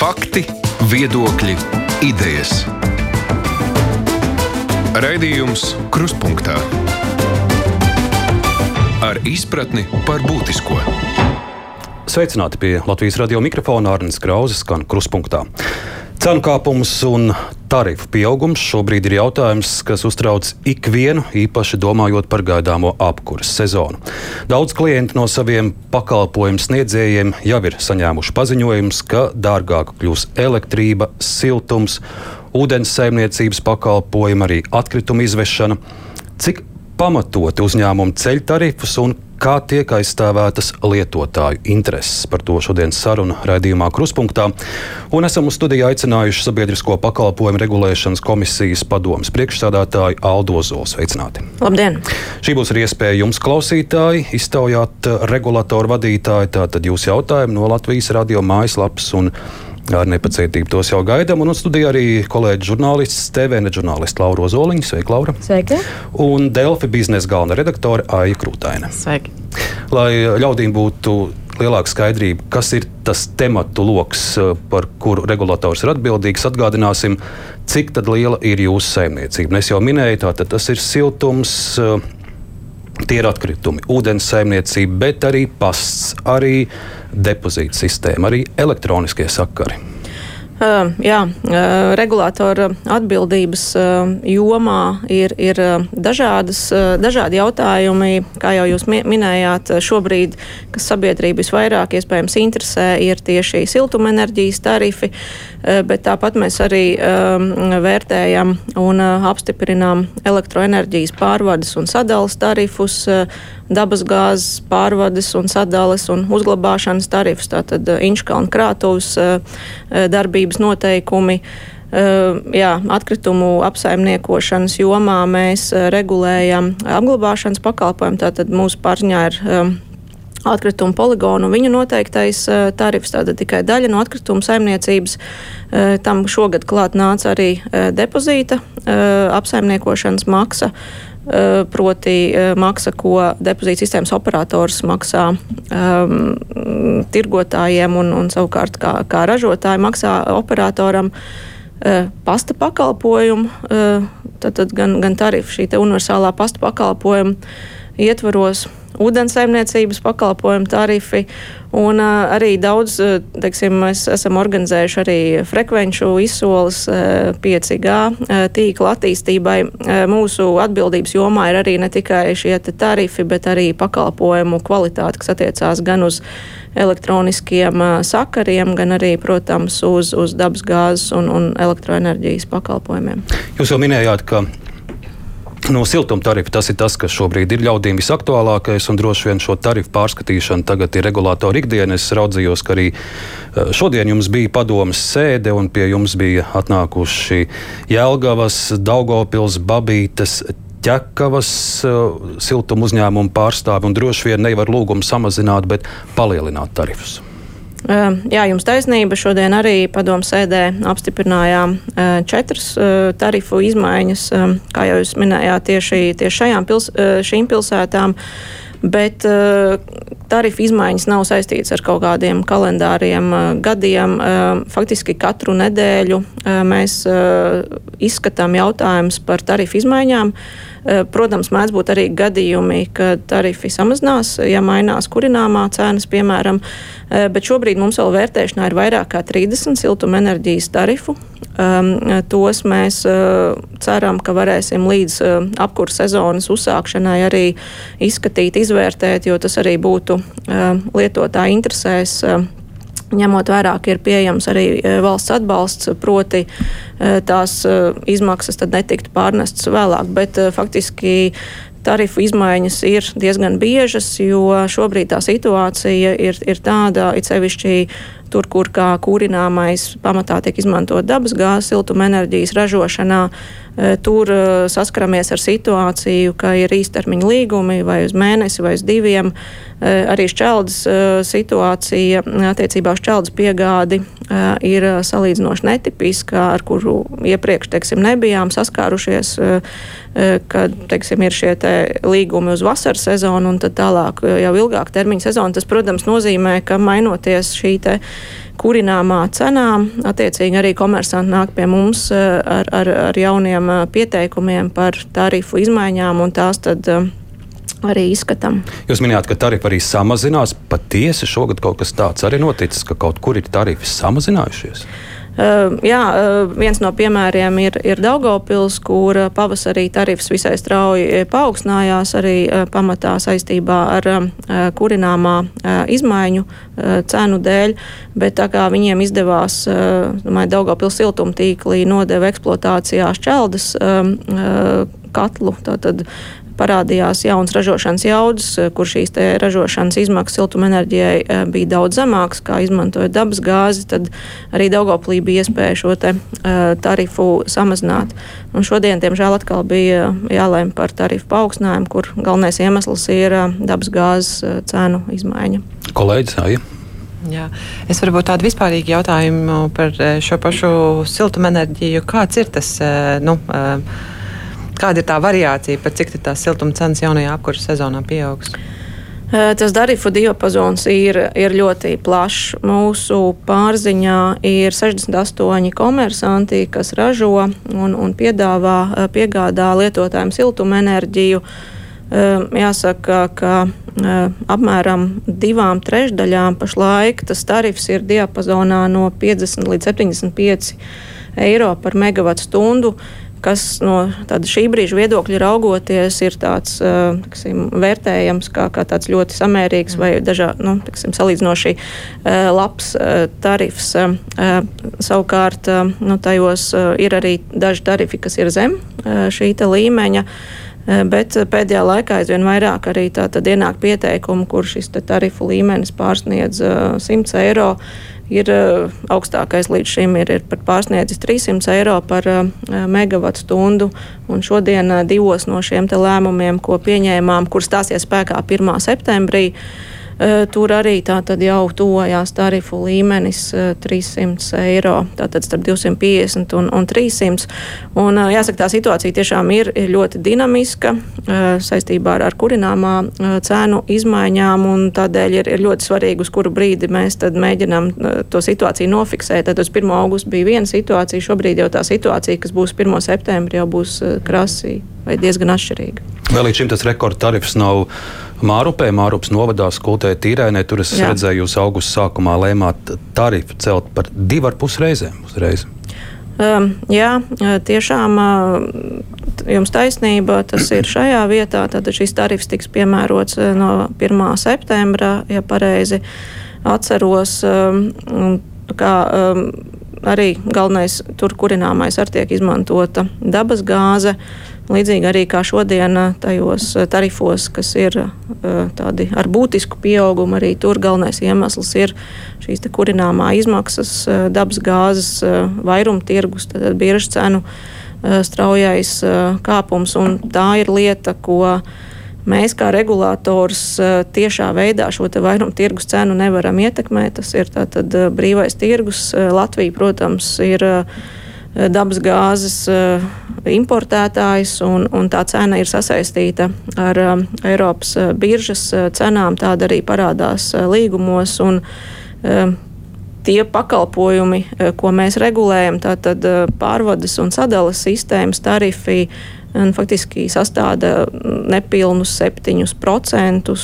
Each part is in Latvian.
Fakti, viedokļi, idejas. Raidījums Kruspunkta ar izpratni par būtisko. Sveicināti pie Latvijas radio mikrofona Arnijas Krauzes, skan Kruspunkta. Cenu kāpums un tarifu pieaugums šobrīd ir jautājums, kas uztrauc ikvienu, īpaši domājot par gaidāmo apkurses sezonu. Daudz klienti no saviem pakalpojumu sniedzējiem jau ir saņēmuši paziņojumus, ka dārgāk kļūs elektrība, siltums, ūdens saimniecības pakalpojumi, arī atkrituma izvešana. Cik pamatoti uzņēmumu ceļu tarifus un kā tiek aizstāvētas lietotāju intereses. Par to šodienas saruna raidījumā Kruspunkta. Un esam uz studiju aicinājuši Sabiedrisko pakalpojumu regulēšanas komisijas padomus priekšstādātāju Aldo Zolu. Sveicināti! Labdien! Šī būs arī iespēja jums, klausītāji, iztaujāt regulātoru vadītāju. Tātad jūs jautājumi no Latvijas radio mājaslapas un Ar nepacietību tos jau gaidām. Un studijā arī kolēģis žurnālists, TVN žurnālists Laura Zoliņa. Sveika, Laura! Sveiki! Un Delfi biznesa galvenā redaktore Aija Krūtaina. Sveiki! Lai ļaudīm būtu lielāka skaidrība, kas ir tas tematu lokus, par kuru regulators ir atbildīgs. Atgādināsim, cik liela ir jūsu saimniecība. Es jau minēju, tātad tas ir siltums. Tie ir atkritumi, ūdens saimniecība, bet arī pasts, arī depozīta sistēma, arī elektroniskie sakari. Jā, regulātora atbildības jomā ir, ir dažādas, dažādi jautājumi. Kā jau jūs minējāt, šobrīd, kas sabiedrību visvairāk iespējams interesē, ir tieši siltumenerģijas tarifi, bet tāpat mēs arī vērtējam un apstiprinām elektroenerģijas pārvades un sadalas tarifus dabasgāzes pārvades un sadales un uzglabāšanas tarifus, tātad Inčkalna krātuves darbības noteikumi. Jā, atkritumu apsaimniekošanas jomā mēs regulējam apglabāšanas pakalpojumu. Tātad mūsu pārziņā ir atkritumu poligonu viņu noteiktais tarifs. Tātad tikai daļa no atkritumu saimniecības. Tam šogad klāt nāca arī depozīta apsaimniekošanas maksa. Eh, proti eh, maksa, ko depozīta sistēmas operators maksā um, tirgotājiem un, un savukārt kā, kā ražotāji maksā operatoram uh, pasta pakalpojumu, uh, tad, tad gan, gan tarifu šī universālā pasta pakalpojuma ietvaros ūdens saimniecības pakalpojumu tarifi. Un uh, arī daudz, teiksim, mēs esam organizējuši arī frekvenču izsoles uh, 5G uh, tīkla attīstībai. Uh, mūsu atbildības jomā ir arī ne tikai šie tarifi, bet arī pakalpojumu kvalitāte, kas attiecās gan uz elektroniskiem uh, sakariem, gan arī, protams, uz, uz dabasgāzes un, un elektroenerģijas pakalpojumiem. Jūs jau minējāt, ka No siltuma tarifa tas ir tas, kas šobrīd ir ļaudīm visaktuālākais, un droši vien šo tarifu pārskatīšana tagad ir regulātora ikdiena. Es raudzījos, ka arī eh, šodien jums bija padomas sēde, un pie jums bija atnākuši Jēlgavas, Daugopils, Babītes. Ķekavas uh, siltuma uzņēmumu pārstāvi un droši vien nevar lūgumu samazināt, bet palielināt tarifus. Jā, jums taisnība. Šodien arī padomu sēdē apstiprinājām četras tarifu izmaiņas, kā jau jūs minējāt, tieši, tieši šajām pils, šīm pilsētām. Bet tarifu izmaiņas nav saistītas ar kaut kādiem kalendāriem gadiem. Faktiski katru nedēļu mēs izskatām jautājumus par tarifu izmaiņām. Eh, protams, mēdz būt arī gadījumi, kad tarifi samazinās, ja mainās kurināmā cenas, piemēram, eh, bet šobrīd mums vēl vērtēšanā ir vairāk kā 30 siltumenerģijas tarifu. Um, tos mēs uh, ceram, ka varēsim līdz apkurss sezonas uzsākšanai arī izskatīt, izvērtēt, jo tas arī būtu lietotāju interesēs. Ņemot vērā, ka ir pieejams arī e, valsts atbalsts, proti e, tās e, izmaksas tad netiktu pārnestas vēlāk. Bet faktiski tarifu izmaiņas ir diezgan biežas, jo šobrīd tā situācija ir, ir tāda, it sevišķi tur, kur kā kūrināmais pamatā tiek izmantot dabas gāzes, siltuma enerģijas ražošanā. E, tur e, saskaramies ar situāciju, ka ir īstermiņa līgumi vai uz mēnesi vai uz diviem. E, arī šķeldas situācija attiecībā uz šķeldas piegādi ir salīdzinoši netipiska, ar kuru iepriekš teiksim, nebijām saskārušies, kad teiksim, ir šie te līgumi uz vasaras sezonu un tālāk jau ilgāk termiņa sezonu. Tas, protams, nozīmē, ka mainoties šī kurināmā cenām. Attiecīgi arī komersanti nāk pie mums ar, ar, ar jauniem pieteikumiem par tarifu izmaiņām, un tās tad arī izskatām. Jūs minējāt, ka tarifi arī samazinās. Patiesi šogad kaut kas tāds arī noticis, ka kaut kur ir tarifi samazinājušies. Uh, jā, uh, viens no piemēriem ir, ir Daugopils, kur pavasarī tarifs visai strauji paaugstinājās arī uh, pamatā saistībā ar kurināmā izmaiņu cenu dēļ, bet tā kā viņiem izdevās, domāju, Daugopils siltumtīklī nodeva eksploatācijā šķeldas katlu, tātad parādījās jauns ražošanas jaudas, eh, kur šīs ražošanas izmaksas siltumenerģijai eh, bija daudz zemākas, kā izmantojot dabas gāzi, tad arī Daugoplī bija iespēja šo te, eh, tarifu samazināt. Un šodien, diemžēl, atkal bija jālēm par tarifu paaugstinājumu, kur galvenais iemesls ir dabas gāzes cenu izmaiņa. Kolēģis, jā. Jā. Es varbūt tādu vispārīgu jautājumu par šo pašu siltumenerģiju. Kāds ir tas? Nu, Kāda ir tā variācija, par cik tā siltuma cenas jaunajā apkurss sezonā pieaugs? Tas tarifu diapazons ir, ir ļoti plašs. Mūsu pārziņā ir 68 komersanti, kas ražo un, un piedāvā, piegādā lietotājiem siltumenerģiju. Jāsaka, ka apmēram divām trešdaļām pašlaik tas tarifs ir diapazonā no 50 līdz 75 eiro par megawatu stundu kas no šī brīža viedokļa raugoties ir tāds tiksim, vērtējams kā, kā tāds ļoti samērīgs vai dažā, nu, tiksim, salīdzinoši labs tarifs. Savukārt nu, tajos ir arī daži tarifi, kas ir zem šī līmeņa. Bet pēdējā laikā aizvien vairāk arī ienāk pieteikumu, kur šis tarifu līmenis pārsniedz 100 eiro ir eh, augstākais līdz šim ir, ir pārsniedzis 300 eiro par uh, megawatu stundu. Un šodien uh, divos no šiem lēmumiem, ko pieņēmām, kur stāsies spēkā 1. septembrī, uh, Eh, tur arī tātad jau tuvojās tarifu līmenis 300 eh, eiro, tātad starp 250 un, un 300. Un, jāsaka, tā situācija tiešām ir, ir ļoti dinamiska saistībā ar, ar kurināmā cēnu izmaiņām, un tādēļ ir, ir ļoti svarīgi, uz kuru brīdi mēs mēģinām to situāciju nofiksēt. Tad uz 1. augustu bija viena situācija, šobrīd jau tā situācija, kas būs 1. septembrī, jau būs krasi vai diezgan atšķirīga. Vēl līdz šim tas rekordtarifs nav Mārupē, Mārupas novadā, Skultē, Tīrēnē. Tur es Jā. redzēju, jūs augusta sākumā lēmāt tarifu celt par divu ar pus reizēm uzreiz. Um, jā, tiešām jums taisnība. Tas ir šajā vietā. Tad šis tarifs tiks piemērots no 1. septembra, ja pareizi atceros. Um, kā, um, arī galvenais tur kurināmais arī tiek izmantota dabas gāze. Līdzīgi arī kā šodien tajos tarifos, kas ir tādi ar būtisku pieaugumu, arī tur galvenais iemesls ir šīs kurināmā izmaksas, dabas gāzes vairumtirgus, tad biežu cenu straujais kāpums. Tā ir lieta, ko mēs kā regulators tiešā veidā šo vairumtirgus cenu nevaram ietekmēt. Tas ir tātad brīvais tirgus. Latvija, protams, ir Eh, dabas gāzes eh, importētājs, un, un tā cena ir sasaistīta ar um, Eiropas biržas cenām. Tāda arī parādās līgumos. Un, tie pakalpojumi, ko mēs regulējam, tātad pārvades un sadales sistēmas tarifi, un faktiski sastāda nepilnus 7%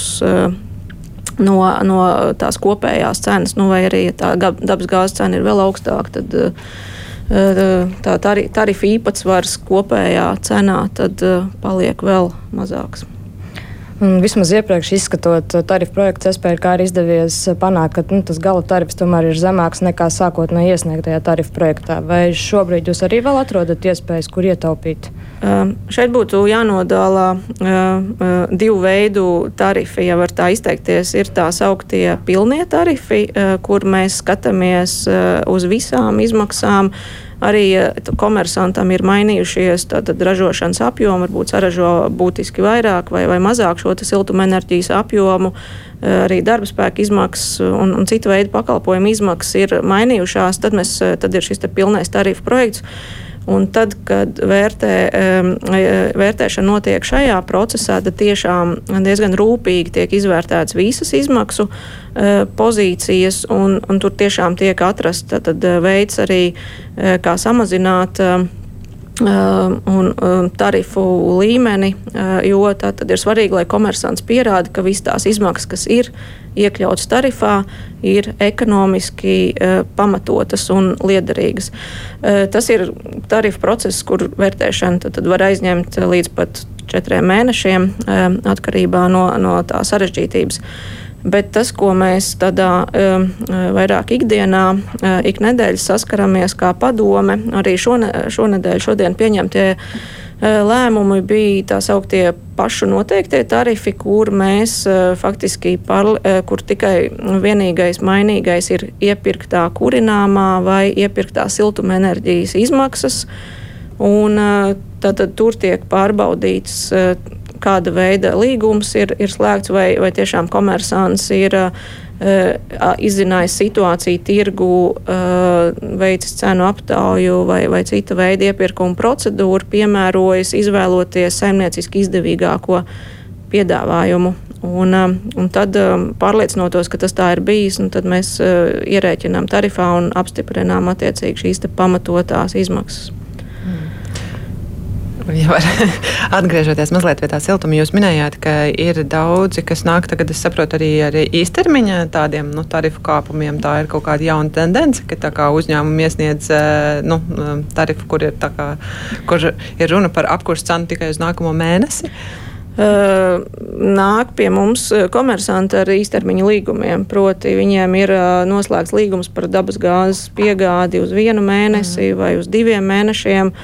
no, no tās kopējās cenas, nu, vai arī ja tā dabas gāzes cena ir vēl augstāka. Tad, tā tarifa īpatsvars kopējā cenā tad paliek vēl mazāks. Un vismaz iepriekš izskatot tarifu projektu, kā ir izdevies panākt, ka nu, tas gala tarifs tomēr ir zemāks nekā sākotnēji iesniegtajā tarifu projektā. Vai šobrīd jūs arī vēl atrodat iespējas, kur ietaupīt? Uh, šeit būtu jānodala uh, uh, divu veidu tarifi, ja var tā izteikties. Ir tā sauktie pilnie tarifi, uh, kur mēs skatāmies uh, uz visām izmaksām. Arī komersantam ir mainījušies tātad, ražošanas apjomi, varbūt saražo būtiski vairāk vai, vai mazāk šo siltumenerģijas apjomu. Arī darba spēka izmaksas un, un citu veidu pakalpojumu izmaksas ir mainījušās. Tad, mēs, tad ir šis pilnais tarifu projekts Un tad, kad vērtē, vērtēšana notiek šajā procesā, tad tiešām diezgan rūpīgi tiek izvērtētas visas izmaksu e, pozīcijas, un, un tur tiešām tiek atrasts veids arī, e, kā samazināt un uh, tarifu līmeni, uh, jo tā tad ir svarīgi, lai komersants pierāda, ka visas tās izmaksas, kas ir iekļautas tarifā, ir ekonomiski pamatotas un liederīgas. Tas ir tarifu process, kur vērtēšana tad, tad var aizņemt līdz pat četriem mēnešiem atkarībā no, no tā sarežģītības. Bet tas, ko mēs tādā um, vairāk ikdienā, uh, ik nedēļas saskaramies kā padome, arī šone, šonadēļ, šodien pieņemtie uh, lēmumi bija tā sauktie pašu noteiktie tarifi, kur mēs uh, faktiski, par, kur tikai vienīgais mainīgais ir iepirktā kurināmā vai iepirktā siltumenerģijas izmaksas. Un, tad, tad tur tiek pārbaudīts kāda veida līgums ir, ir slēgts, vai, vai tiešām komersants ir uh, izzinājis situāciju tirgu, uh, veicis cenu aptauju vai, vai cita veida iepirkuma procedūru, piemērojas, izvēloties saimnieciski izdevīgāko piedāvājumu. Un, un tad, pārliecinoties, ka tas tā ir bijis, nu, tad mēs ierēķinām tarifā un apstiprinām attiecīgi šīs pamatotās izmaksas. Ja var, atgriežoties mazliet pie tā siltuma, jūs minējāt, ka ir daudzi, kas nāk tagad, es saprotu, arī ar īstermiņa tādiem nu, tarifu kāpumiem. Tā ir kaut kāda jauna tendence, ka kā, uzņēmumi iesniedz eh, nu, tarifu, kur ir, kā, kur ir runa par apkursu cenu tikai uz nākamo mēnesi. Uh, nāk pie mums komersanti ar īstermiņa līgumiem. Proti, viņiem ir noslēgts līgums par dabas gāzes piegādi uz vienu mēnesi mm. vai uz diviem mēnešiem.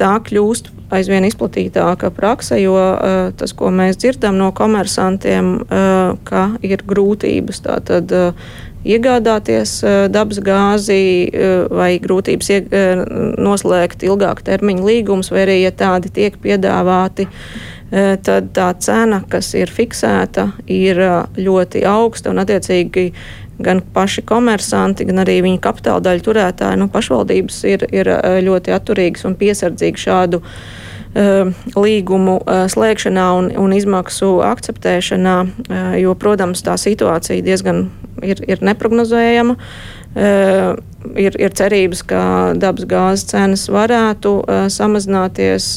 Tā kļūst aizvien izplatītāka prakse, jo uh, tas, ko mēs dzirdam no komersantiem, uh, ka ir grūtības tātad, uh, iegādāties uh, dabas gāzi uh, vai grūtības ieg, uh, noslēgt ilgāku termiņu līgumus, vai arī, ja tādi tiek piedāvāti, uh, tad tā cena, kas ir fiksēta, ir uh, ļoti augsta. Un attiecīgi gan paši komersanti, gan arī viņu kapitāla daļu turētāji, nu, pašvaldības ir, ir ļoti atturīgas un piesardzīgas šādu uh, līgumu eh, slēgšanā un, un izmaksu akceptēšanā, eh, jo, protams, tā situācija diezgan ir, ir neprognozējama. Ir, ir cerības, ka dabas gāzes cenas varētu samazināties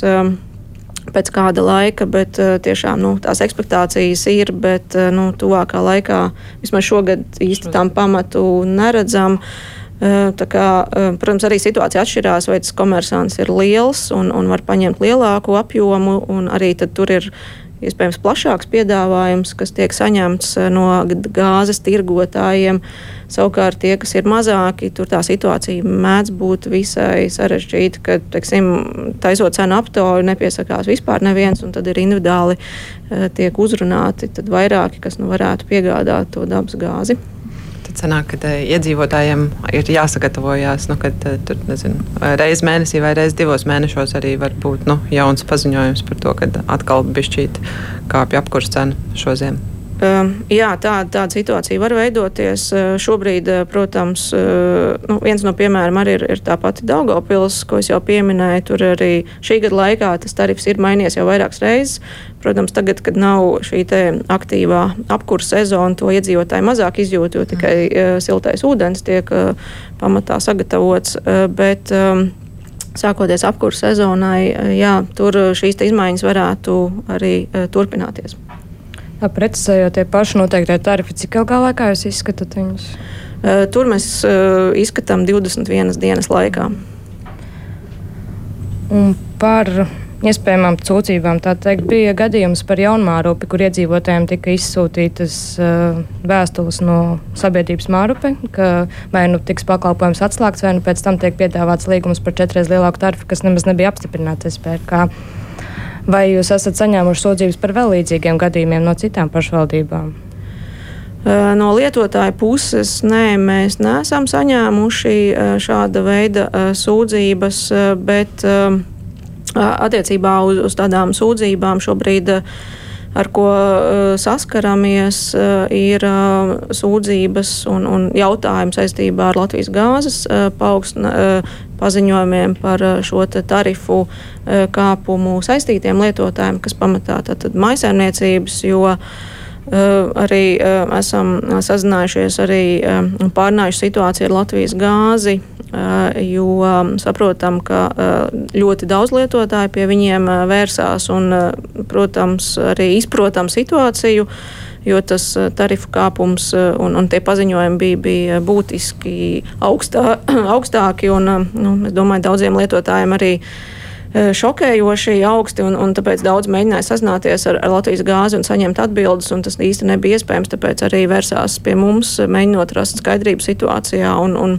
pēc kāda laika, bet tiešām nu, tās expectācijas ir, bet nu, tuvākā laikā vismaz šogad īsti tam pamatu neredzam. Uh, Kā, protams, arī situācija atšķirās, vai tas komersants ir liels un, un var paņemt lielāku apjomu, un arī tur ir iespējams plašāks piedāvājums, kas tiek saņemts no gāzes tirgotājiem. Savukārt tie, kas ir mazāki, tur tā situācija mēdz būt visai sarežģīta, ka, teiksim, taisot cenu aptauju, nepiesakās vispār neviens, un tad ir individuāli tiek uzrunāti vairāki, kas nu varētu piegādāt to dabas gāzi tad sanāk, ka eh, iedzīvotājiem ir jāsagatavojās, nu, kad eh, tur nezinu, reiz mēnesī vai reiz divos mēnešos arī var būt nu, jauns paziņojums par to, ka atkal bišķīt kāpja apkurss cena šo ziemu. Ehm, jā, tāda, tāda situācija var veidoties. Ehm, šobrīd, eh, protams, eh, nu, viens no piemēriem arī ir, ir tā pati Daugopils, ko es jau pieminēju. Tur arī šī gada laikā tas tarifs ir mainījies jau vairākas reizes. Protams, tagad, kad nav šī aktīvā apkursa sezona, to iedzīvotāji mazāk izjūt, jo tikai uh, siltais ūdens tiek pamatā sagatavots. Bet, Sākoties apkursa sezonai, jā, tur šīs izmaiņas varētu arī turpināties. Precizējot tie paši noteiktie tarifi, cik ilgā laikā jūs izskatāt viņus? Tur mēs izskatām 21 dienas laikā. Un par iespējamām sūdzībām. Tā teikt, bija gadījums par jaunmārupi, kur iedzīvotājiem tika izsūtītas uh, vēstules no sabiedrības mārupe, ka vai nu tiks pakalpojums atslēgts, vai nu pēc tam tiek piedāvāts līgums par četreiz lielāku tarifu, kas nemaz nebija apstiprināts SPRK. Vai jūs esat saņēmuši sūdzības par vēl līdzīgiem gadījumiem no citām pašvaldībām? No lietotāja puses nē, mēs neesam saņēmuši šāda veida sūdzības, bet attiecībā uz, uz tādām sūdzībām šobrīd ar ko saskaramies, ir sūdzības un, un jautājumi saistībā ar Latvijas gāzes paziņojumiem par šo tarifu kāpumu saistītiem lietotājiem, kas pamatā tātad maisēmniecības, jo Eh, arī eh, esam sazinājušies, arī eh, pārnājuši situāciju ar Latvijas gāzi, jo saprotam, ka ļoti daudz lietotāju pie viņiem vērsās un, protams, arī izprotam situāciju jo tas tarifu kāpums un, un tie paziņojumi bija, bija būtiski augstā, augstāki. Un, nu, es domāju, daudziem lietotājiem arī Eh, šokējoši augsti, un, un tāpēc daudz mēģināja sazināties ar, ar Latvijas gāzi un saņemt atbildes, un tas īsti nebija iespējams. Tāpēc arī vērsās pie mums, mēģinot rast skaidrību situācijā un, un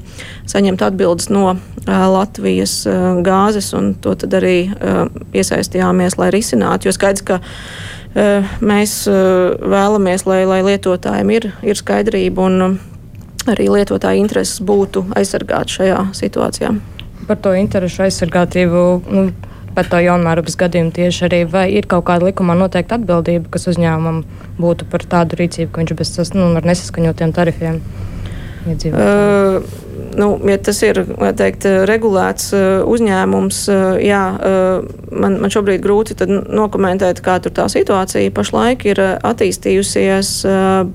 saņemt atbildes no uh, Latvijas uh, gāzes, un to tad arī uh, iesaistījāmies, lai risinātu. Jo skaidrs, ka mēs uh, vēlamies, lai, lai lietotājiem ir, ir skaidrība un uh, arī lietotāja intereses būtu aizsargātas šajā situācijā par to interešu aizsargātību. Nu, par to jaunmērības gadījumu tieši arī, vai ir kaut kāda likumā noteikta atbildība, kas uzņēmumam būtu par tādu rīcību, ka viņš bez nu, nesaskaņotiem tarifiem iedzīvotāji? Uh, nu, ja tas ir teikt, regulēts uzņēmums, jā, man, man šobrīd grūti nokomentēt, kā tur tā situācija pašlaik ir attīstījusies,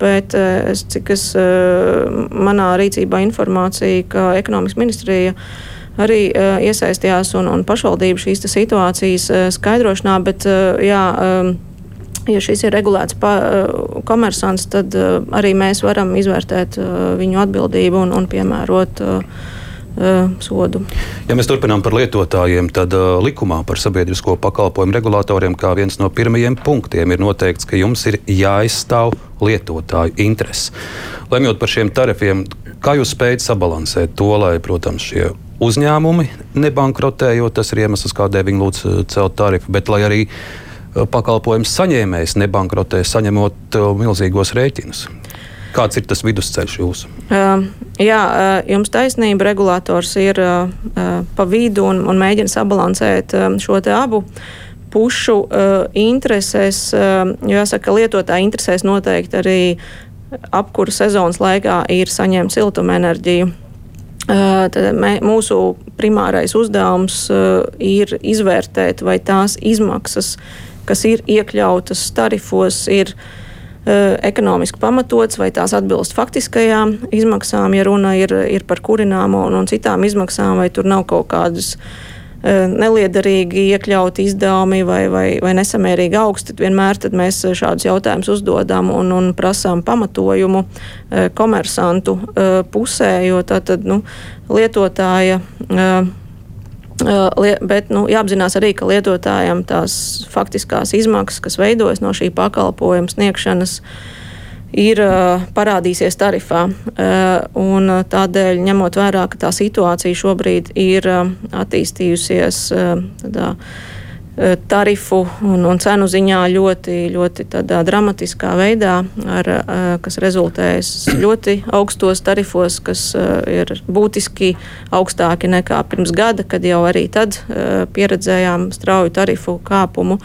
bet es, cik es manā rīcībā informācija, ka ekonomikas ministrija arī iesaistījās un, un pašvaldību šīs situācijas skaidrošanā, bet jā. Ja šis ir regulēts uh, komersants, tad uh, arī mēs varam izvērtēt uh, viņu atbildību un, un piemērot sodu. Ja mēs turpinām par lietotājiem, tad uh, likumā par sabiedrisko pakalpojumu regulatoriem kā viens no pirmajiem punktiem ir noteikts, ka jums ir jāizstāv lietotāju intereses. Lemjot par šiem tarifiem, kā jūs spējat sabalansēt to, lai, protams, šie uzņēmumi nebankrotē, jo tas ir iemesls, kādēļ viņi lūdz eh, celt tarifu, bet lai arī eh, pakalpojums saņēmējs nebankrotē, saņemot eh, milzīgos rēķinus. Kāds ir tas vidusceļš jūsu? Uh, jā, uh, jums taisnība. Regulators ir uh, pa vidu un, un mēģina sabalansēt uh, šo abu pušu uh, interesēs. Uh, jāsaka, lietotāja interesēs noteikti arī apkuru sezonas laikā ir saņemt siltumenerģiju. Tad mē, mūsu primārais uzdevums ir izvērtēt, vai tās izmaksas, kas ir iekļautas tarifos, ir ekonomiski pamatots, vai tās atbilst faktiskajām izmaksām, ja runa ir, ir par kurināmo un, un citām izmaksām, vai tur nav kaut kādas uh, neliederīgi iekļauti izdevumi vai, vai, vai nesamērīgi augsti, vienmēr mēs šādus jautājumus uzdodam un, un prasām pamatojumu eh, komersantu pusē, jo tā tad nu, lietotāja. Bet nu, jāapzinās arī, ka lietotājiem tās faktiskās izmaksas, kas veidojas no šī pakalpojuma sniegšanas, ir parādīsies tarifā. Uh, tādēļ, ņemot vērā, ka tā situācija šobrīd ir attīstījusies tādā, tarifu un, un cenu ziņā ļoti, ļoti dramatiskā veidā, ar, kas rezultējas ļoti augstos tarifos, kas ir būtiski augstāki nekā pirms gada, kad jau arī tad pieredzējām strauju tarifu kāpumu.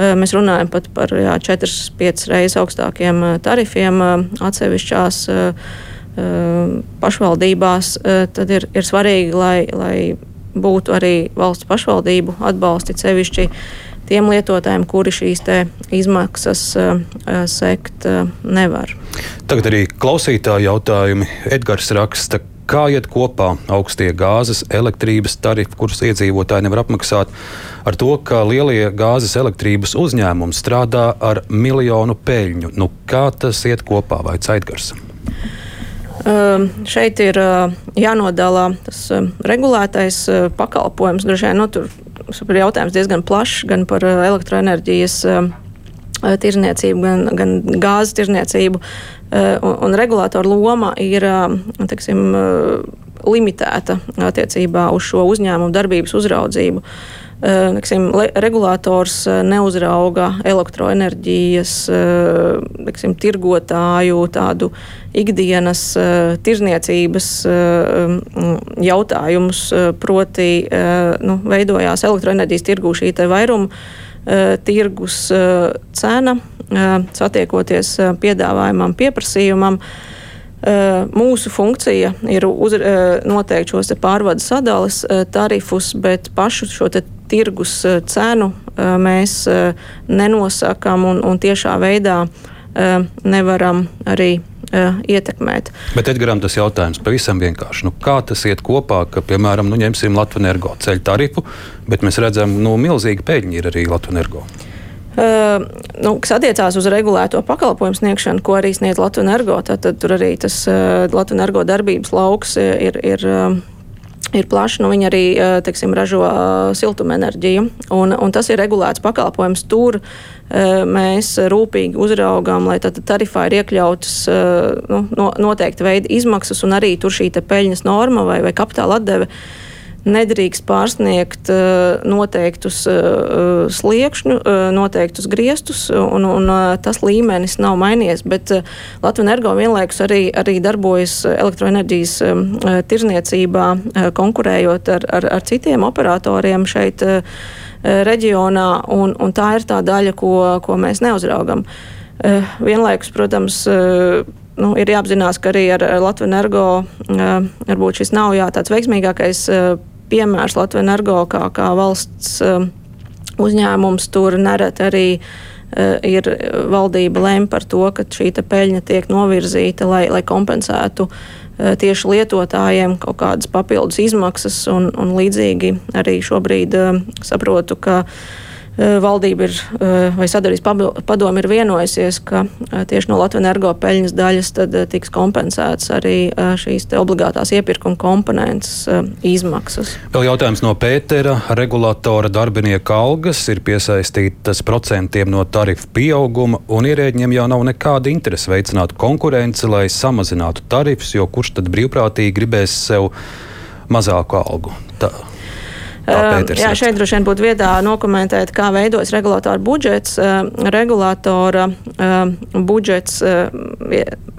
Mēs runājam pat par 4-5 reizes augstākiem tarifiem atsevišķās pašvaldībās. Tad ir, ir svarīgi, lai, lai būtu arī valsts pašvaldību atbalsti sevišķi tiem lietotājiem, kuri šīs izmaksas sekt nevar. Tagad arī klausītāju jautājumi. Edgars raksta, kā iet kopā augstie gāzes, elektrības tarifi, kurus iedzīvotāji nevar apmaksāt, ar to, ka lielie gāzes elektrības uzņēmumi strādā ar miljonu peļņu. Nu, kā tas iet kopā vai caitgars? Uh, šeit ir uh, jānodala tas uh, regulētais uh, pakalpojums. Droši vien nu, tur ir jautājums diezgan plašs gan par uh, elektroenerģijas uh, tirzniecību, gan, gan gāzes tirzniecību. Eh, un, un regulātora loma ir eh, teksim, eh, limitēta attiecībā uz šo uzņēmumu darbības uzraudzību. Neksim, regulators neuzrauga elektroenerģijas neksim, tirgotāju tādu ikdienas tirzniecības jautājumus, proti nu, veidojās elektroenerģijas tirgū šī vairuma tirgus cena, satiekoties piedāvājumam, pieprasījumam. Mūsu funkcija ir uz, noteikt šos pārvades sadales tarifus, bet pašu šo tirgus cenu mēs nenosakām un, un tiešā veidā nevaram arī ietekmēt. Bet Edgars, tas jautājums pavisam vienkārši. Nu, kā tas iet kopā, ka, piemēram, nu, ņemsim Latvijas energo ceļu tarifu, bet mēs redzam, ka nu, milzīgi peļņi ir arī Latvijas energo. Uh, nu, kas attiecās uz regulēto pakalpojumu sniegšanu, ko arī sniedz Latvijas energo, tad, tad tur arī tas uh, Latvijas energo darbības lauks ir. ir uh, ir plašs. Nu, viņi arī teiksim, ražo siltumenerģiju, un, un tas ir regulēts pakalpojums. Tur mēs rūpīgi uzraugām, lai tarifā ir iekļautas nu, noteikti veidi izmaksas, un arī tur šī peļņas norma vai, vai kapitāla atdeve nedrīkst pārsniegt uh, noteiktus uh, sliekšņu, uh, noteiktus griestus, un, un tas līmenis nav mainījies. Bet Latvijas energo vienlaikus arī, arī darbojas elektroenerģijas tirzniecībā, konkurējot ar, ar, ar citiem operatoriem šeit reģionā, un, un tā ir tā daļa, ko, ko mēs neuzraugam. Vienlaikus, protams, nu, ir jāapzinās, ka arī ar Latviju energo varbūt šis nav jā, tāds veiksmīgākais piemērs Latvijas energo kā, kā valsts um, uzņēmums. Tur nereti arī ir valdība lem par to, ka šī peļņa tiek novirzīta, lai, lai kompensētu tieši lietotājiem kaut kādas papildus izmaksas. Un, un līdzīgi arī šobrīd saprotu, ka Eh, valdība ir, eh, vai sadarbības padome ir vienojusies, ka eh, tieši no Latvijas energo peļņas daļas tiks kompensēts arī šīs obligātās iepirkuma komponentes izmaksas. Vēl jautājums no Pētera. Regulatora darbinieka algas ir piesaistītas procentiem no tarifu pieauguma, un ierēģiem jau nav nekāda interese veicināt konkurenci, lai samazinātu tarifus, jo kurš tad brīvprātīgi gribēs sev mazāku algu? Tā. Jā, šeit droši vien būtu vietā nokomentēt, kā veidojas regulātora budžets. Regulātora budžets,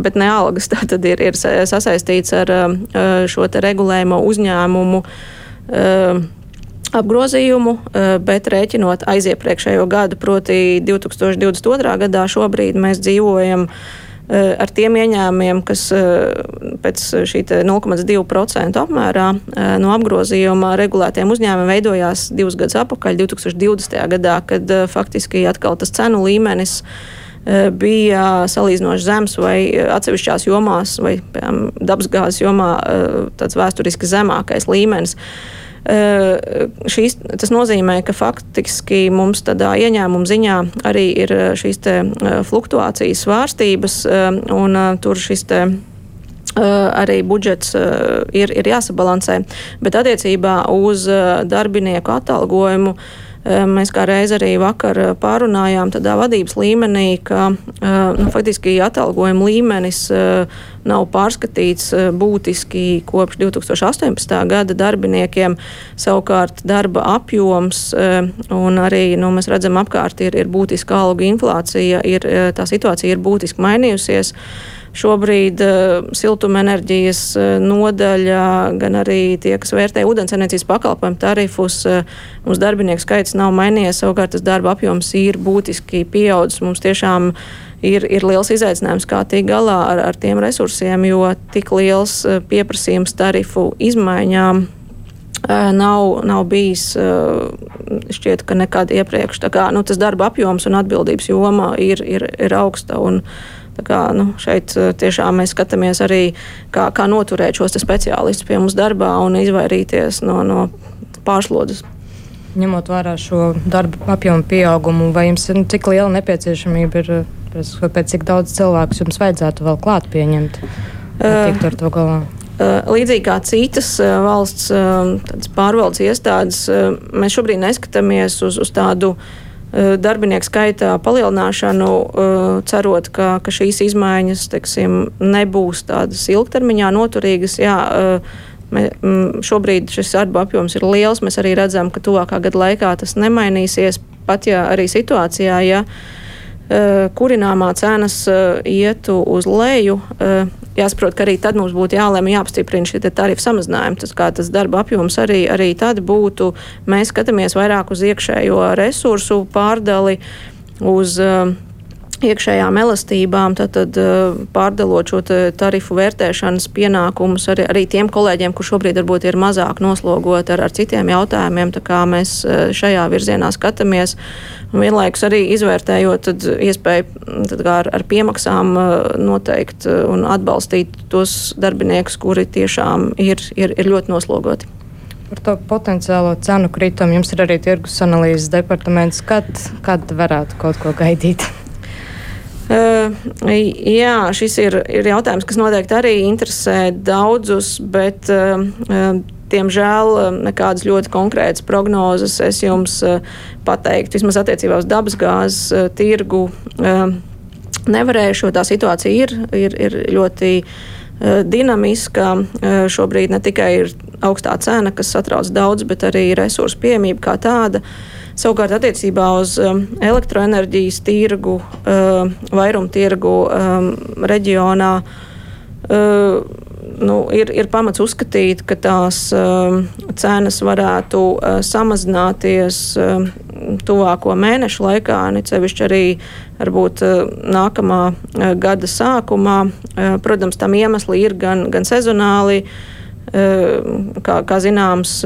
bet ne algas, tā tad ir, ir sasaistīts ar šo regulējumu uzņēmumu apgrozījumu, bet rēķinot aiziepriekšējo gadu, proti 2022. gadā, šobrīd mēs dzīvojam Eh, ar tiem ieņēmumiem, kas eh, pēc šī 0,2% apmērā eh, no apgrozījuma regulētiem uzņēmumiem veidojās divus gadus atpakaļ, 2020. gadā, kad faktiski atkal tas cenu līmenis bija salīdzinoši zems vai atsevišķās jomās, vai piemēram, dabasgāzes jomā tāds vēsturiski zemākais līmenis. Šīs, tas nozīmē, ka faktiski mums tādā ieņēmuma ziņā arī ir šīs fluktuācijas svārstības, un tur šis te arī budžets ir, ir jāsabalansē. Bet attiecībā uz darbinieku atalgojumu Mēs kā reiz arī vakar pārunājām tādā vadības līmenī, ka nu, faktiski atalgojuma līmenis nav pārskatīts būtiski kopš 2018. gada darbiniekiem. Savukārt darba apjoms un arī nu, mēs redzam apkārt ir, ir būtiska algu inflācija, ir, tā situācija ir būtiski mainījusies. Šobrīd uh, siltumenerģijas uh, nodaļa, gan arī tie, kas vērtē ūdensenerģijas pakalpojumu tarifus, uh, mums darbinieku skaits nav mainījies. Savukārt tas darba apjoms ir būtiski pieaudzis. Mums tiešām ir, ir liels izaicinājums, kā tikt galā ar, ar tiem resursiem, jo tik liels pieprasījums tarifu izmaiņām nav, nav bijis šķiet, ka nekad iepriekš. Kā, nu, tas darba apjoms un atbildības joma ir, ir, ir augsta. Un, Kā, nu, šeit eh, tiešām mēs skatāmies arī, kā, kā noturēt šos speciālistus pie mums darbā un izvairīties no, no pārslodzes. Ņemot vērā šo darba apjomu pieaugumu, vai jums ir cik liela nepieciešamība ir, eh, pēc cik daudz cilvēku jums vajadzētu vēl klāt pieņemt? Tikt ar to galā. Līdzīgi kā citas valsts pārvaldes iestādes, mēs šobrīd neskatāmies uz, uz tādu uh, Eh, darbinieku skaita palielināšanu, eh, cerot, ka, ka šīs izmaiņas teksim, nebūs tādas ilgtermiņā noturīgas. Jā, eh, Mē, šobrīd šis darba apjoms ir liels. Mēs arī redzam, ka tuvākā gada laikā tas nemainīsies. Pat ja arī situācijā, ja kurināmā cenas ietu uz leju, jāsaprot, ka arī tad mums būtu jālēma jāpastiprina šie tarifu samazinājumi. Tas, kā tas darba apjoms arī, arī tad būtu, mēs skatāmies vairāk uz iekšējo resursu pārdali, uz uh, iekšējām elastībām, tad, tad pārdalot šo tarifu vērtēšanas pienākumus arī, arī tiem kolēģiem, kur šobrīd varbūt ir mazāk noslogoti ar, ar citiem jautājumiem. Mēs šajā virzienā skatāmies vienlaikus arī izvērtējot iespēju tad ar, ar piemaksām noteikt un atbalstīt tos darbiniekus, kuri tiešām ir, ir, ir ļoti noslogoti. Par to potenciālo cenu kritumu jums ir arī tirgus analīzes departaments. Kad, kad varētu kaut ko gaidīt? Jā, šis ir, ir jautājums, kas noteikti arī interesē daudzus, bet diemžēl nekādas ļoti konkrētas prognozes es jums pateiktu, vismaz attiecībā uz dabasgāzes tirgu. Nevarēšu, tā situācija ir, ir, ir ļoti dinamiska. Šobrīd ne tikai ir augstā cena, kas satrauc daudz, bet arī resursu piemība kā tāda. Uh, Savukārt attiecībā uz um, elektroenerģijas tirgu, uh, vairumtirgu um, reģionā. Uh, nu, ir, ir pamats uzskatīt, ka tās um, cenas varētu uh, samazināties um, tuvāko mēnešu laikā, ne sevišķi arī varbūt uh, nākamā uh, gada sākumā. Uh, protams, tam iemesli ir gan, gan sezonāli, uh, kā, kā zināms.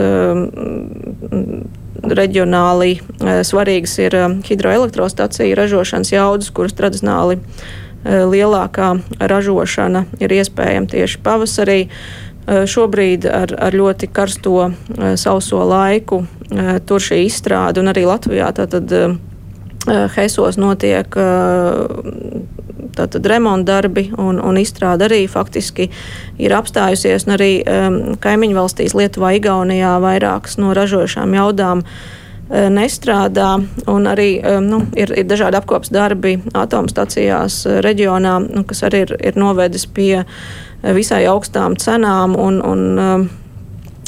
Reģionāli e, svarīgas ir e, hidroelektrostaciju ražošanas jaudas, kuras tradicionāli e, lielākā ražošana ir iespējama tieši pavasarī. Šobrīd ar, ar ļoti karsto sauso laiku tur šī izstrāde un arī Latvijā tātad Hesos notiek tātad remonta darbi un, un izstrāde arī faktiski ir apstājusies. Arī um, kaimiņu valstīs, Lietuvā, Igaunijā vairākas no ražošām jaudām uh, nestrādā. Arī um, nu, ir, ir dažādi apkopes darbi atomstacijās uh, reģionā, nu, kas arī ir, ir novedis pie uh, visai augstām cenām. Un, un, um,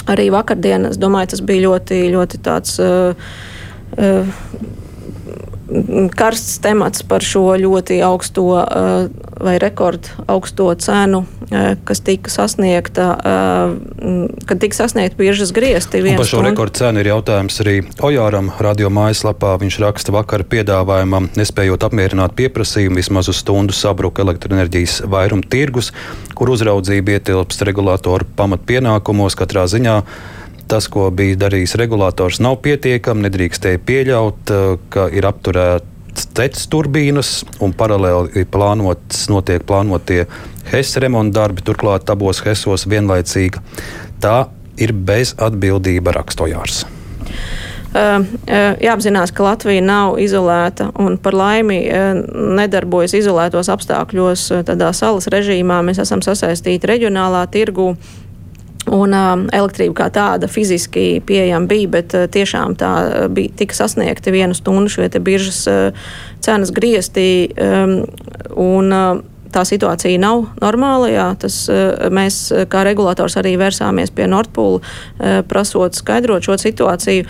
arī vakardien, es domāju, tas bija ļoti, ļoti tāds. Uh, uh, karsts temats par šo ļoti augsto eh, vai rekordu augsto cenu, eh, kas tika sasniegta, eh, kad tika sasniegta biežas griezti. Par šo rekordu cenu ir jautājums arī Ojāram radio mājaslapā. Viņš raksta vakar piedāvājumam, nespējot apmierināt pieprasījumu, vismaz uz stundu sabruka elektroenerģijas vairuma tirgus, kur uzraudzība ietilpst regulātoru pamatpienākumos katrā ziņā tas, ko bija darījis regulators, nav pietiekami. Nedrīkstēja pieļaut, eh, ka ir apturēts tecas turbīnas un paralēli plānots, notiek plānotie HES remonta darbi, turklāt abos HESos vienlaicīgi. Tā ir bezatbildība rakstojārs. Uh, jāapzinās, ka Latvija nav izolēta un par laimi uh, nedarbojas izolētos apstākļos, tādā salas režīmā. Mēs esam sasaistīti reģionālā tirgū Un uh, elektrība kā tāda fiziski pieejama bija, bet uh, tiešām tā bija tika sasniegta vienu stundu šie biržas uh, cenas griezti. Um, un, uh, Tā situācija nav normāla. Jā, tas, uh, mēs, kā regulators, arī vērsāmies pie Nordpūla, uh, prasot skaidrot šo situāciju.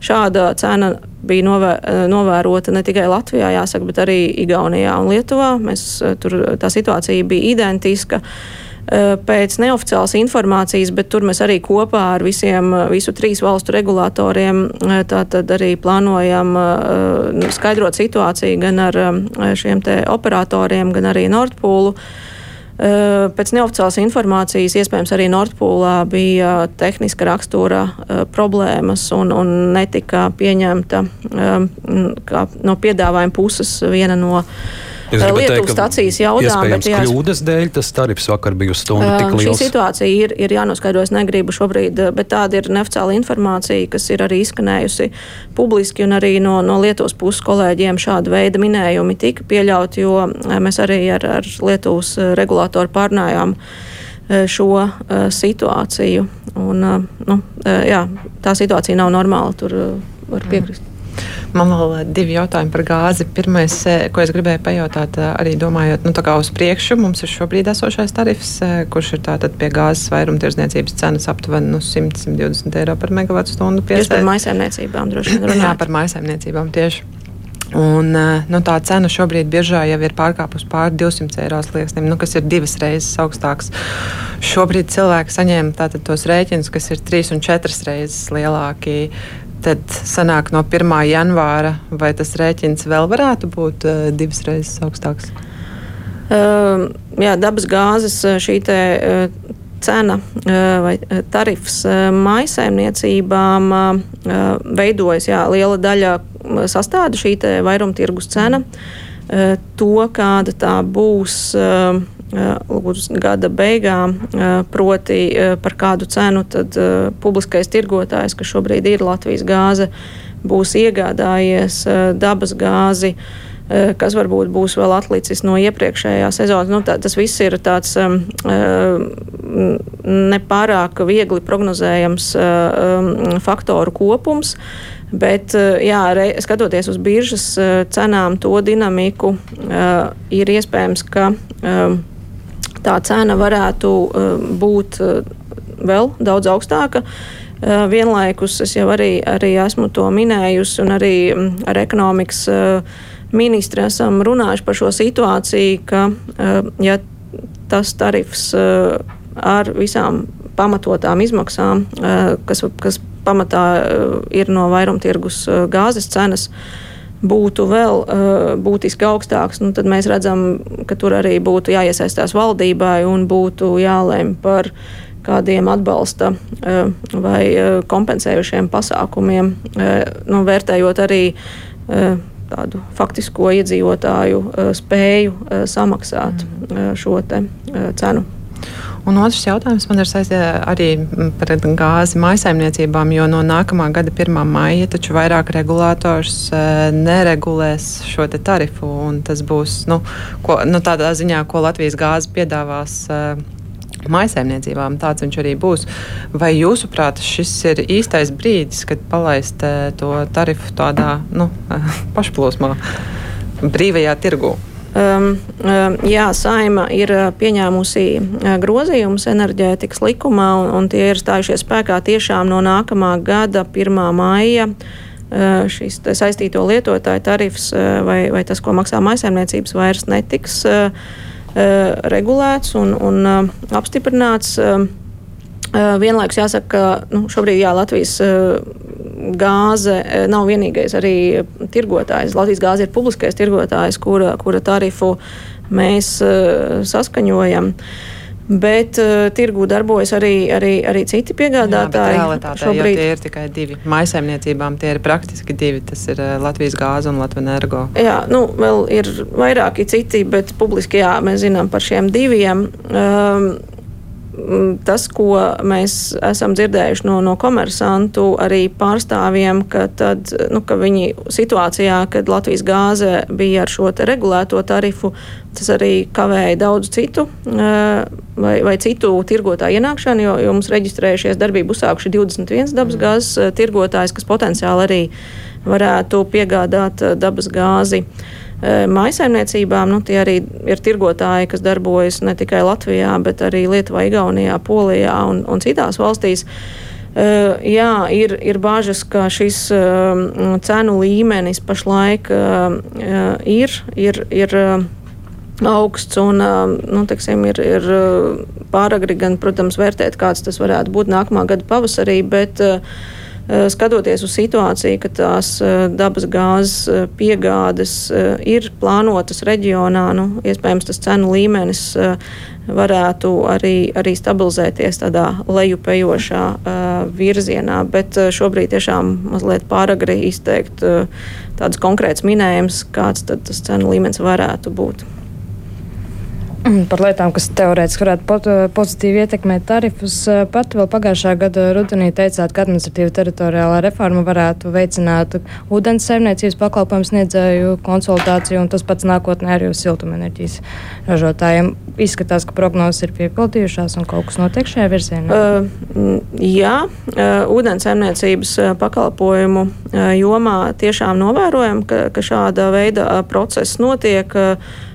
Šāda cena bija novē, novērota ne tikai Latvijā, jāsaka, bet arī Igaunijā un Lietuvā. Mēs, tur tā situācija bija identiska. Uh, pēc neoficiālas informācijas, bet tur mēs arī kopā ar visiem, eh, visu trīs valstu regulatoriem eh, tātad arī plānojam skaidrot situāciju gan ar šiem te operatoriem, gan arī Nordpūlu. Pēc neoficiālas informācijas iespējams arī Nordpūlā bija tehniska rakstura problēmas un, un netika pieņemta no piedāvājuma puses viena no Lietuvas stācijas jautājumā. Bet jā, kļūdas dēļ tas tarifs vakar bija uz stundu tik liels. Šī situācija ir, ir jānoskaidro, es negribu šobrīd, bet tāda ir neoficiāla informācija, kas ir arī izskanējusi publiski un arī no, no Lietuvas puses kolēģiem šāda veida minējumi tika pieļauti, jo mēs arī ar, ar Lietuvas regulātoru pārnājām šo uh, situāciju. Un, uh, nu, uh, jā, tā situācija nav normāla, tur var piekrist. Man vēl divi jautājumi par gāzi. Pirmais, ko es gribēju pajautāt, arī domājot nu, uz priekšu, mums ir šobrīd esošais tarifs, kurš ir tātad pie gāzes vairumtirdzniecības cenas aptuveni nu, 100-120 eiro par megawatu stundu. Tieši par maisaimniecībām droši vien runājot. Jā, par maisaimniecībām tieši. Un, nu, tā cena šobrīd biržā jau ir pārkāpusi pāri 200 eiro slieksnim, nu, kas ir divas reizes augstāks. Šobrīd cilvēki saņem tos rēķinus, kas ir trīs un četras reizes lielāki. Tad sanāk no 1. janvāra, vai tas rēķins vēl varētu būt uh, divas reizes augstāks? Uh, jā, dabas gāzes šī te, uh, cena vai tarifs maisaimniecībām veidojas jā, liela daļa sastāda šī vairumtirgus cena. To, kāda tā būs līdz gada beigām, proti par kādu cenu tad publiskais tirgotājs, kas šobrīd ir Latvijas gāze, būs iegādājies dabas gāzi. Kas varbūt būs vēl atlicis no iepriekšējā sezonas. Nu, tā, tas viss ir tāds nepārāk viegli prognozējams faktoru kopums. Bet, eh, jā, skatoties uz biržas eh, cenām, to dinamiku, eh, ir iespējams, ka tā cena varētu būt vēl daudz augstāka. Vienlaikus es jau arī, arī esmu to minējusi, un arī mm, ar ekonomikas ministru esam runājuši par šo situāciju, ka ja tas tarifs ar visām pamatotām izmaksām, kas, kas pamatā eh, ir no vairumtirgus eh, gāzes cenas būtu vēl uh, būtiski augstāks, nu, tad mēs redzam, ka tur arī būtu jāiesaistās valdībai un būtu jālēm par kādiem atbalsta uh, vai uh, kompensējušiem pasākumiem, nu, vērtējot arī tādu faktisko iedzīvotāju spēju samaksāt mm. šo cenu. Un otrs jautājums man ir saistīts arī par gāzi maisaimniecībām, jo no nākamā gada 1. maija taču vairāk regulators e, neregulēs šo tarifu. Tas būs nu, ko, nu, tādā ziņā, ko Latvijas gāze piedāvās. E, Maisaimniecībām tāds viņš arī būs. Vai jūsuprāt, šis ir īstais brīdis, kad palaist to tarifu tādā nu, pašplūsmā, brīvajā tirgū? Um, um, jā, Saima ir uh, pieņēmusi uh, grozījumus enerģētikas likumā, un, un tie ir stājušies spēkā tiešām no nākamā gada 1. maija. Uh, šis saistīto lietotāju tarifs vai, vai tas, ko maksā maisaimniecības, vairs netiks regulēts un, un apstiprināts. Vienlaikus jāsaka, ka nu, šobrīd jā, Latvijas gāze eh, nav vienīgais arī tirgotājs. Latvijas gāze ir publiskais tirgotājs, kura, kura tarifu mēs uh, saskaņojam. Bet uh, tirgū darbojas arī, arī, arī citi piegādātāji. Jā, realitātē, šobrīd tie ir tikai divi. Maisaimniecībām tie ir praktiski divi. Tas ir uh, Latvijas gāze un Latvijas energo. Jā, nu, vēl ir vairāki citi, bet publiski jā, mēs zinām par šiem diviem. Um, tas, ko mēs esam dzirdējuši no, no komersantu arī pārstāvjiem, ka, tad, nu, ka viņi situācijā, kad Latvijas gāze bija ar šo regulēto tarifu, tas arī kavēja daudz citu vai, vai citu tirgotāju ienākšanu, jo, jo mums reģistrējušies darbību uzsākuši 21 dabas mm. gāzes tirgotājs, kas potenciāli arī varētu piegādāt dabas gāzi. Maisaimniecībām nu, tie arī ir tirgotāji, kas darbojas ne tikai Latvijā, bet arī Lietuvā, Igaunijā, Polijā un, un citās valstīs. Uh, jā, ir, ir bažas, ka šis uh, cenu līmenis pašlaik ir, ir, ir augsts un nu, teksim, ir, ir pāragri gan, protams, vērtēt, kāds tas varētu būt nākamā gada pavasarī. Bet, uh, Eh, skatoties uz situāciju, ka tās eh, dabas gāzes eh, piegādes ir plānotas reģionā, nu, iespējams, tas cenu līmenis varētu arī, arī stabilizēties tādā lejupējošā virzienā, bet šobrīd tiešām mazliet pāragri izteikt tādus konkrētus minējumus, kāds tas cenu līmenis varētu būt. Par lietām, kas teorētiski varētu pot, pozitīvi ietekmēt tarifus. Pat vēl pagājušā gada rudenī teicāt, ka administratīva teritoriālā reforma varētu veicināt ūdens saimniecības pakalpojumu sniedzēju konsultāciju, un tas pats nākotnē arī uz siltumenerģijas ražotājiem. Izskatās, ka prognozes ir piepildījušās un kaut kas notiek šajā virzienā. Uh, jā, uh, ūdens saimniecības pakalpojumu uh, jomā tiešām novērojam, ka, ka šāda veida process notiek. Uh,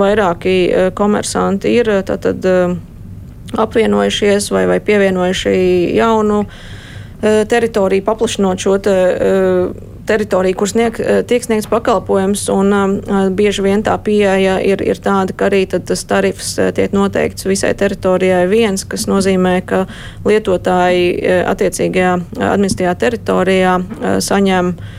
vairāki komersanti ir tātad, apvienojušies vai, vai pievienojuši jaunu teritoriju, paplašinot šo te, teritoriju, kur snieg, tiek sniegts pakalpojums. Un, uh, bieži vien tā pieeja ir, ir tāda, ka arī tas tarifs tiek noteikts visai teritorijai viens, kas nozīmē, ka lietotāji attiecīgajā administratīvajā teritorijā uh, saņem uh, Eh,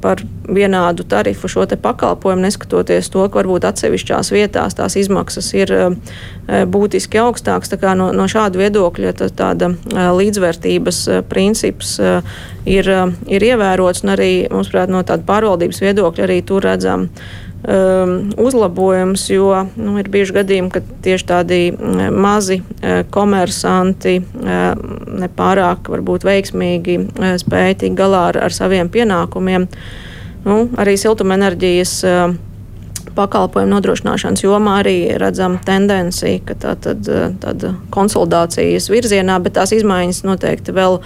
par vienādu tarifu šo pakalpojumu, neskatoties to, ka varbūt atsevišķās vietās tās izmaksas ir eh, būtiski augstākas. No, no šāda viedokļa tā, tāda eh, līdzvērtības princips ir, ir ievērots, un arī, mums prāt, no tāda pārvaldības viedokļa arī tur redzam um, uzlabojums, jo nu, ir bijuši gadījumi, kad tieši tādi mm, mazi uh, komersanti uh, nepārāk varbūt veiksmīgi uh, spēja tikt galā ar, ar saviem pienākumiem. Nu, arī siltumenerģijas uh, pakalpojumu nodrošināšanas jomā arī redzam tendenci, ka tā tad uh, tāda konsolidācijas virzienā, bet tās izmaiņas noteikti vēl,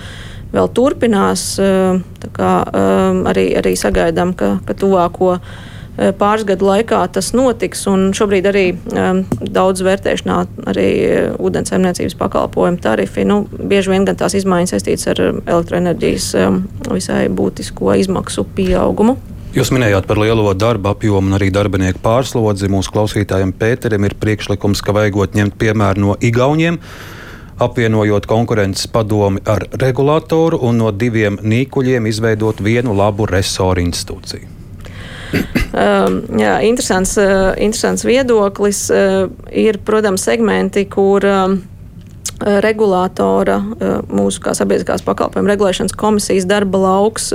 vēl turpinās. Uh, kā, um, arī, arī sagaidām, ka, ka tuvāko Eh, pāris gadu laikā tas notiks. Šobrīd arī um, daudz vērtēšanā arī eh, ūdensaimniecības pakalpojumu tarifi. Nu, bieži vien gan tās izmaiņas saistītas ar elektroenerģijas um, visai būtisko izmaksu pieaugumu. Jūs minējāt par lielo darba apjomu un arī darbinieku pārslodzi. Mūsu klausītājiem Pēterim ir priekšlikums, ka vajagot ņemt piemēru no Igauniem apvienojot konkurences padomi ar regulātoru un no diviem nīkuļiem izveidot vienu labu resoru institūciju. Um, jā, interesants, uh, interesants viedoklis. Uh, ir, protams, segmenti, kur um, regulātora, uh, mūsu kā sabiedriskās pakalpojumu regulēšanas komisijas darba lauks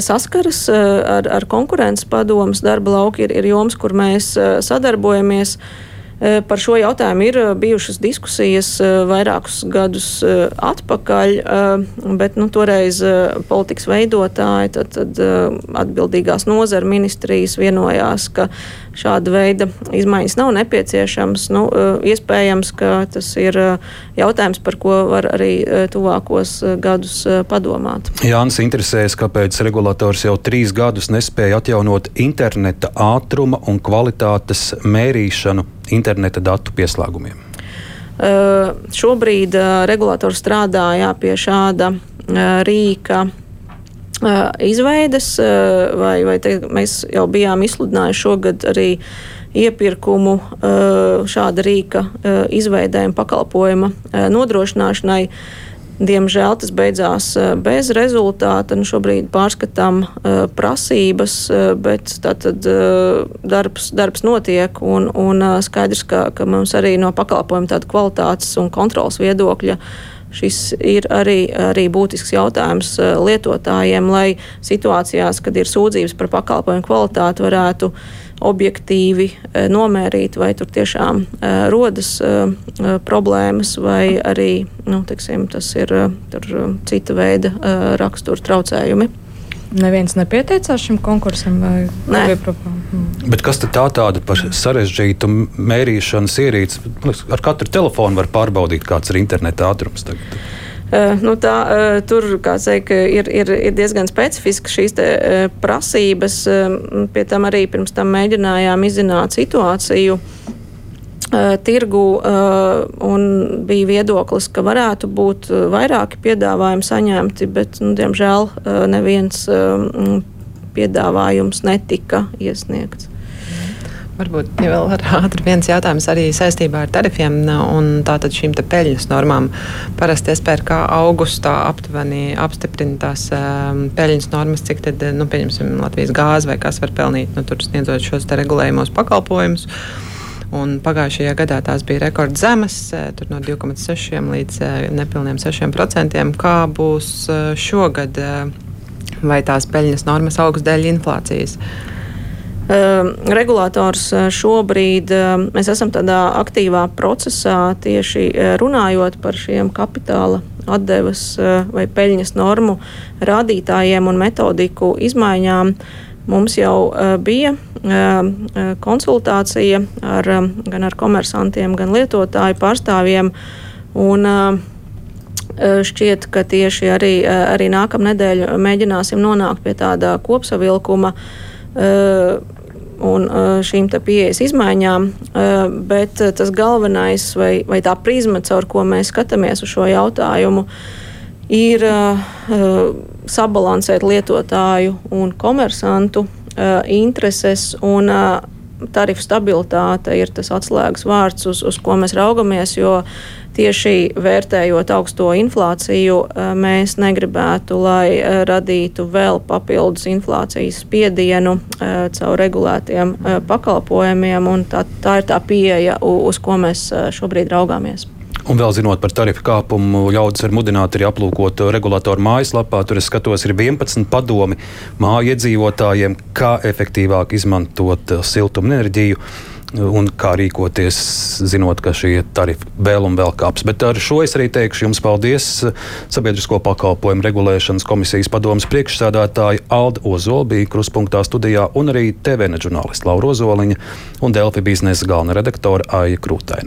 saskaras ar, ar konkurences padomus. Darba lauki ir, ir joms, kur mēs sadarbojamies. Eh, par šo jautājumu ir eh, bijušas diskusijas eh, vairākus gadus atpakaļ, bet nu, toreiz politikas veidotāji, tad, tad atbildīgās nozara ministrijas vienojās, ka šāda veida izmaiņas nav nepieciešams. Nu, iespējams, ka tas ir jautājums, par ko var arī tuvākos gadus padomāt. Jānis interesējas, kāpēc regulators jau trīs gadus nespēja atjaunot interneta ātruma un kvalitātes mērīšanu interneta datu pieslēgumiem? Uh, šobrīd uh, regulators strādā jā, pie šāda uh, rīka uh, izveides, uh, vai, vai te, mēs jau bijām izsludinājuši šogad arī iepirkumu uh, šāda rīka izveidēm pakalpojuma nodrošināšanai. Diemžēl tas beidzās bez rezultāta. Nu, šobrīd pārskatām uh, prasības, uh, bet tātad uh, darbs, darbs notiek un, un uh, skaidrs, ka, ka mums arī no pakalpojuma kvalitātes un kontrolas viedokļa šis ir arī, arī būtisks jautājums lietotājiem, lai situācijās, kad ir sūdzības par pakalpojumu kvalitāti, varētu objektīvi e, nomērīt, vai tur tiešām e, rodas problēmas, vai arī nu, teksim, tas ir cita veida rakstura traucējumi. Neviens nepieteicās šim konkursam, vai ne? Hmm. Bet kas tad tā tāda par sarežģītu mērīšanas ierīci? Ar katru telefonu var pārbaudīt, kāds ir interneta ātrums tagad. Uh, nu tā, uh, tur teikt, ir, ir, ir diezgan specifiskas šīs te, uh, prasības. Pie tam arī pirms tam mēģinājām izzināt situāciju tirgu un bija viedoklis, ka varētu būt vairāki piedāvājumi saņemti, bet, nu, diemžēl, neviens piedāvājums netika iesniegts. Varbūt ja vēl ātri viens jautājums arī saistībā ar tarifiem un tātad šīm peļņas normām. Parasti SPRK augustā aptuveni apstiprina tās um, peļņas normas, cik tad, nu, pieņemsim, Latvijas gāze vai kas var pelnīt, nu, tur sniedzot šos regulējumos pakalpojumus. Un pagājušajā gadā tās bija rekordzemes, no 2,6 līdz nepilniem 6%. Kā būs šogad, vai tās peļņas normas augs dēļ inflācijas? Regulators šobrīd mēs esam tādā aktīvā procesā tieši runājot par šiem kapitāla atdevas vai peļņas normu rādītājiem un metodiku izmaiņām. Mums jau bija konsultācija ar, gan ar komersantiem, gan lietotāju pārstāvjiem. Un, Šķiet, ka tieši arī, arī nākamnedēļ mēģināsim nonākt pie tāda kopsavilkuma un šīm pieejas izmaiņām, bet tas galvenais vai, vai tā prizma, caur ko mēs skatāmies uz šo jautājumu, ir sabalansēt lietotāju un komersantu intereses un tarifu stabilitāte ir tas atslēgas vārds, uz, uz ko mēs raugamies. Jo tieši vērtējot augsto inflāciju, eh, mēs negribētu, lai eh, radītu vēl papildus inflācijas spiedienu eh, caur regulētiem pakalpojumiem. Tā, tā ir tā pieeja, uz ko mēs šobrīd raugāmies. Un vēl zinot par tarifu kāpumu, ļaudis var mudināt arī aplūkot regulātoru mājaslapā. Tur es skatos, ir 11 padomi māju iedzīvotājiem, kā efektīvāk izmantot siltumenerģiju un kā rīkoties, zinot, ka šie tarifi vēl un vēl kāps. Bet ar šo es arī teikšu jums paldies Sabiedrisko pakalpojumu regulēšanas komisijas padomas priekšsādātāja Alda Ozola bija kruspunktā studijā un arī TVN žurnālisti Laura Ozoliņa un Delfi biznesa galvenā redaktore Aija Krūtaina.